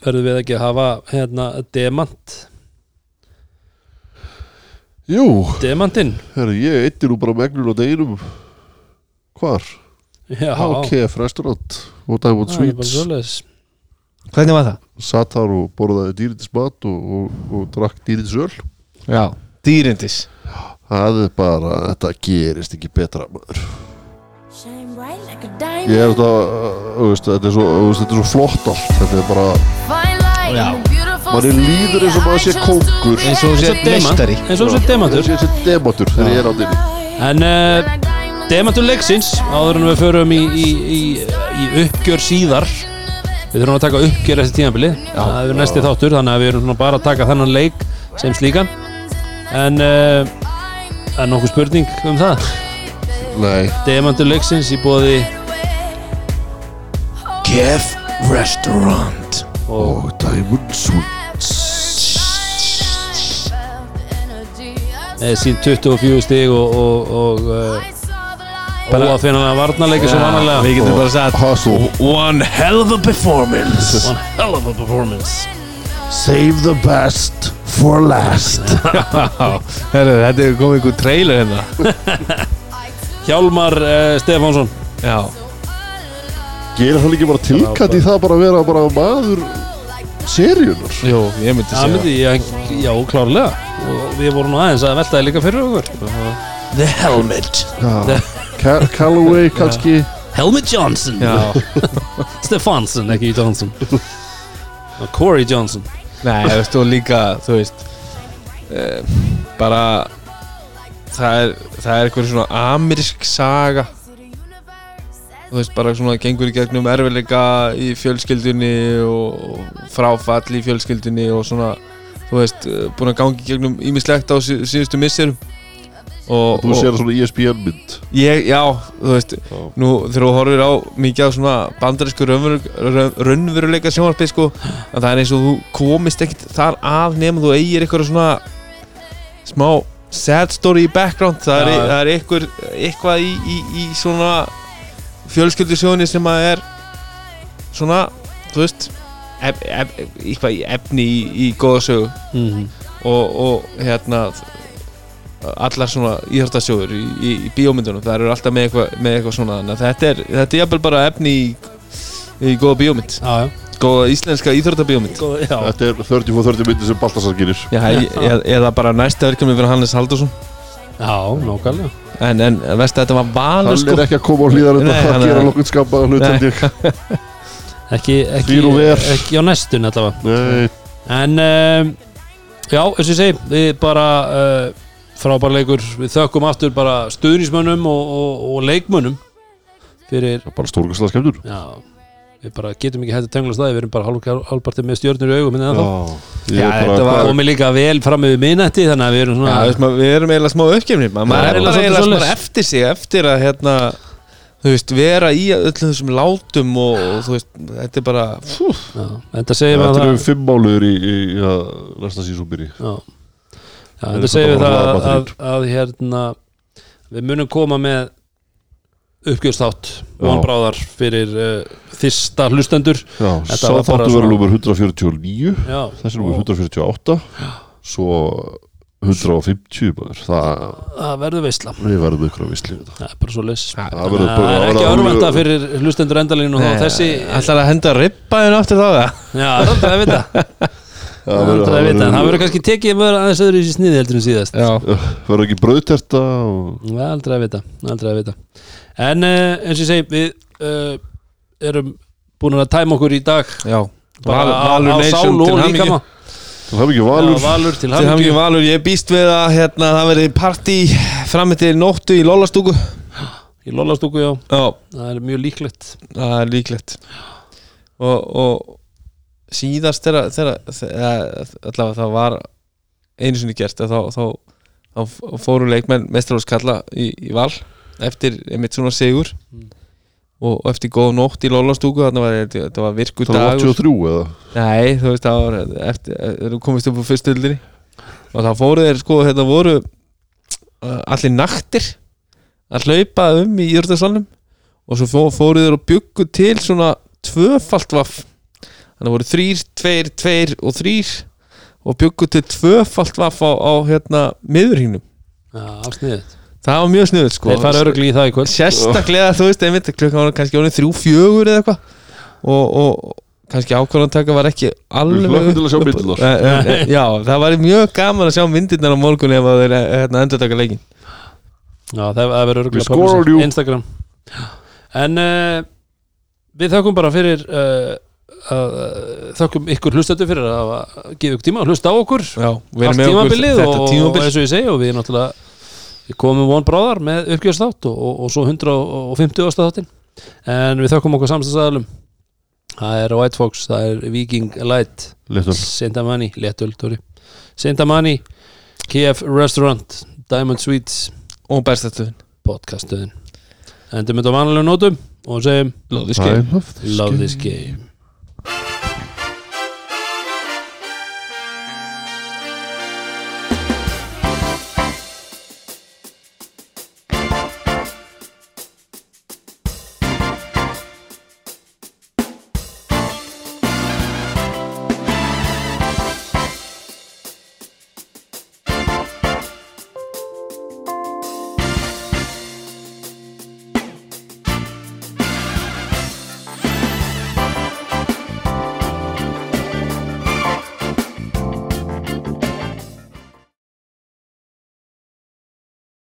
verðum við ekki að hafa hérna demant Jú, Demantinn? Herri, ég eittir nú bara megnun á deginum. Hvar? Já, HKF restaurant og Diamond það er bara Sweets svoleiðis. Hvernig var það? Satt þar og borðaði dýrindis mat og, og, og drakk dýrindis öl Já, dýrindis. Það er bara, þetta gerist ekki betra maður. Shine bright like a Ég er diamond. þetta, uh, þetta er svo, þetta er svo flott allt. Þetta er bara, manni líður eins og maður sé kóngur. Eins og sé meistari eins og þessi demantur. Þessi þessi demantur þegar ég er á dýrni En uh, demantur leiksins áður en við förum í, í, í, í uppgjör síðar. Við þurfum að taka uppgjör eftir tímabili Það er næsti þáttur þannig að við erum bara að taka þennan leik sem slíkan. En uh, er nokkuð spurning um það? Nei, Demantur leiksins í bóði Kef Restaurant. Og Diamond Sweets með sín 24 stig og, og, og uh, varnarleiki sem vanalega. Við getum bara sagt One hell of a performance. One hell of a performance. Save the best for last. Herru, þetta er komið einhver trailer hérna. Hjálmar uh, Stefánsson. Já Gerir hann ekki bara tilkætt í það bara að vera bara maður seríunar Jú, ég myndi Það segja. myndi ég, já, klárlega. Og við vorum nú aðeins að velta það líka fyrir okkur. The Helmet. Já. Ca Callaway kannski. Helmut Johnson. Stefansson, ekki Johnson. Corey Johnson. Nei, þú veist, og líka, þú veist uh, bara það er, það er eitthvað svona amerísk saga þú veist, bara svona gengur í gegnum erfiðleika í fjölskyldunni og fráfall í fjölskyldunni og svona, þú veist, búin að gangi í gegnum ímislegt á sí- síðustu misserum og, Þú sér það svona E ESPN mynd ég, já, þú veist Já. nú þegar þú horfir á mikið á svona bandarísku raunveru- raunveruleika sjónvarpið sko, að það er eins og þú komist ekkit þar að nema þú eigir eitthvað svona smá sad story í background það er, Já. það er eitthvað, eitthvað í, í, í svona fjölskyldusjóni sem að er svona, þú veist ef, ef, eitthvað í efni í, í góða sögu. Mm og, og hérna allar svona íhjörtasjóður í, í, í bíómyndunum, það eru alltaf með eitthvað, með eitthvað svona, þannig að þetta er, þetta er jafnvel bara efni í, í góða bíómynd. Já, já, góða íslenska íþróttabíómynd. Góð, já. Þetta er 30-30 myndi sem Baltasar gerir. Já, eða, eða bara næsta verkefni fyrir Hannes Haldursson Já, nákvæmlega en, en veist að þetta var valur Hann sko. er ekki að koma á hlýðar þetta hann að er- gera ég. Ekki, ekki, ekki á næstun allavega. Nei, En um, já, eins og ég segi Við bara uh, frábær leikur. Við þökkum aftur bara stuðnismönnum og, og, og leikmönnum Fyrir, bara stórkastlega skemmtur já Við bara getum ekki hægt að tengla staði Við erum bara hálf- hálfpartið með stjörnur í augum hérna. Já, Já, er þetta bara var- Komið líka vel fram með minnætti Þannig að við erum Já, svona veist, maður, við erum eiginlega smá uppgefni maður Já, er eiginlega eftir sig eftir að hérna veist, vera í öllum þessum látum og, og þú veist, þetta er bara já, það segir við Þetta að eru fimm máluður í, í ja, næsta sísón byrji. Já, já Það en er það segir við það að hérna við munum koma með uppgjörstátt Já. vonbráðar fyrir uh, fyrsta hlustendur. Já, Þetta sá var bara þáttu svona- verður nummer 149 Já, Þessi nummer 148 Svo 150 maður. Það, það verður veisla. Við verðum ykkur við þetta. Það er bara svo leys Það Það verður Það er að ekki vera örvenda fyrir hlustendur endalínu og þessi ætlar að henda ribbaðin aftur þá það Já, það er vita. Það Það er verður- það kannski tekið með aðeins öðru í sniði heldur en síðast. Já, verður ekki brauðterta og Það er aldrei að vita, aldrei að vita. En uh, eins og ég segi Við uh, erum búin að tæma okkur í dag. Já. Bara Val- á, Valur á Nation sál til og líkama. Það hef ekki Já, valur. Valur til til hamingju. hamingju Valur, ég býst við að hérna, það verði partí fram til nóttu í Lólastúku Í Lólastúku, já, já, það er mjög líklegt. Það er líklegt. Og, og síðast þegar þegar- þegar- allavega það var einu sinni gert að þá, þá, þá fóru leikmenn mestralóskalla í, í val eftir einmitt svona sigur. Mm. og, og eftir góða nótt í Lólastúku þannig var þetta var virku Það var dagur. 83 eða? Nei, þú veist, það var eftir, þú komist upp á fyrstu öldinni og þá fóru þeir, sko, þetta voru uh, allir naktir að hlaupa um í Jörðarsalnum. Og svo fó, fóru þeir og byggu til svona tvöfalt vaff. Þannig að voru þrýr, tveir, tveir og þrýr og byggu til tvöfalt vaff á, á hérna miðurhínum Já, alls niður það var mjög sniðut sko. Þeir fara örugli í það í kvöld. Sérstaklega þú veist einmitt klukkan var kannski ánum þrjú fjögur eða eitthvað. Og, og kannski ákvörðantaka var ekki alveg. Eh, eh, eh, já, það var mjög gaman að sjá myndirnar á morgun ef að þeir eh, hérna, endur taka leikin Já, það, það verður öruglega. Instagram. En uh, við þakkum bara fyrir uh, að, uh, þakkum ykkur hlustandi fyrir að hafa gefið ykkur tíma að hlusta á okkur. Já, við allt erum tímabilið þetta og, og eins og ég segi og við náttúrulega við komum von bráðar með uppgjörstátt og, og, og svo 150 ástæðáttin en við þakkum okkur samstæðsæðalum það er White Fox, það er Viking Light. Sintamani, Tóri Sintamani, KF Restaurant Diamond Sweets. Og bestastuðin podcastuðin endum þetta á vanlega nótum og segjum love this love this game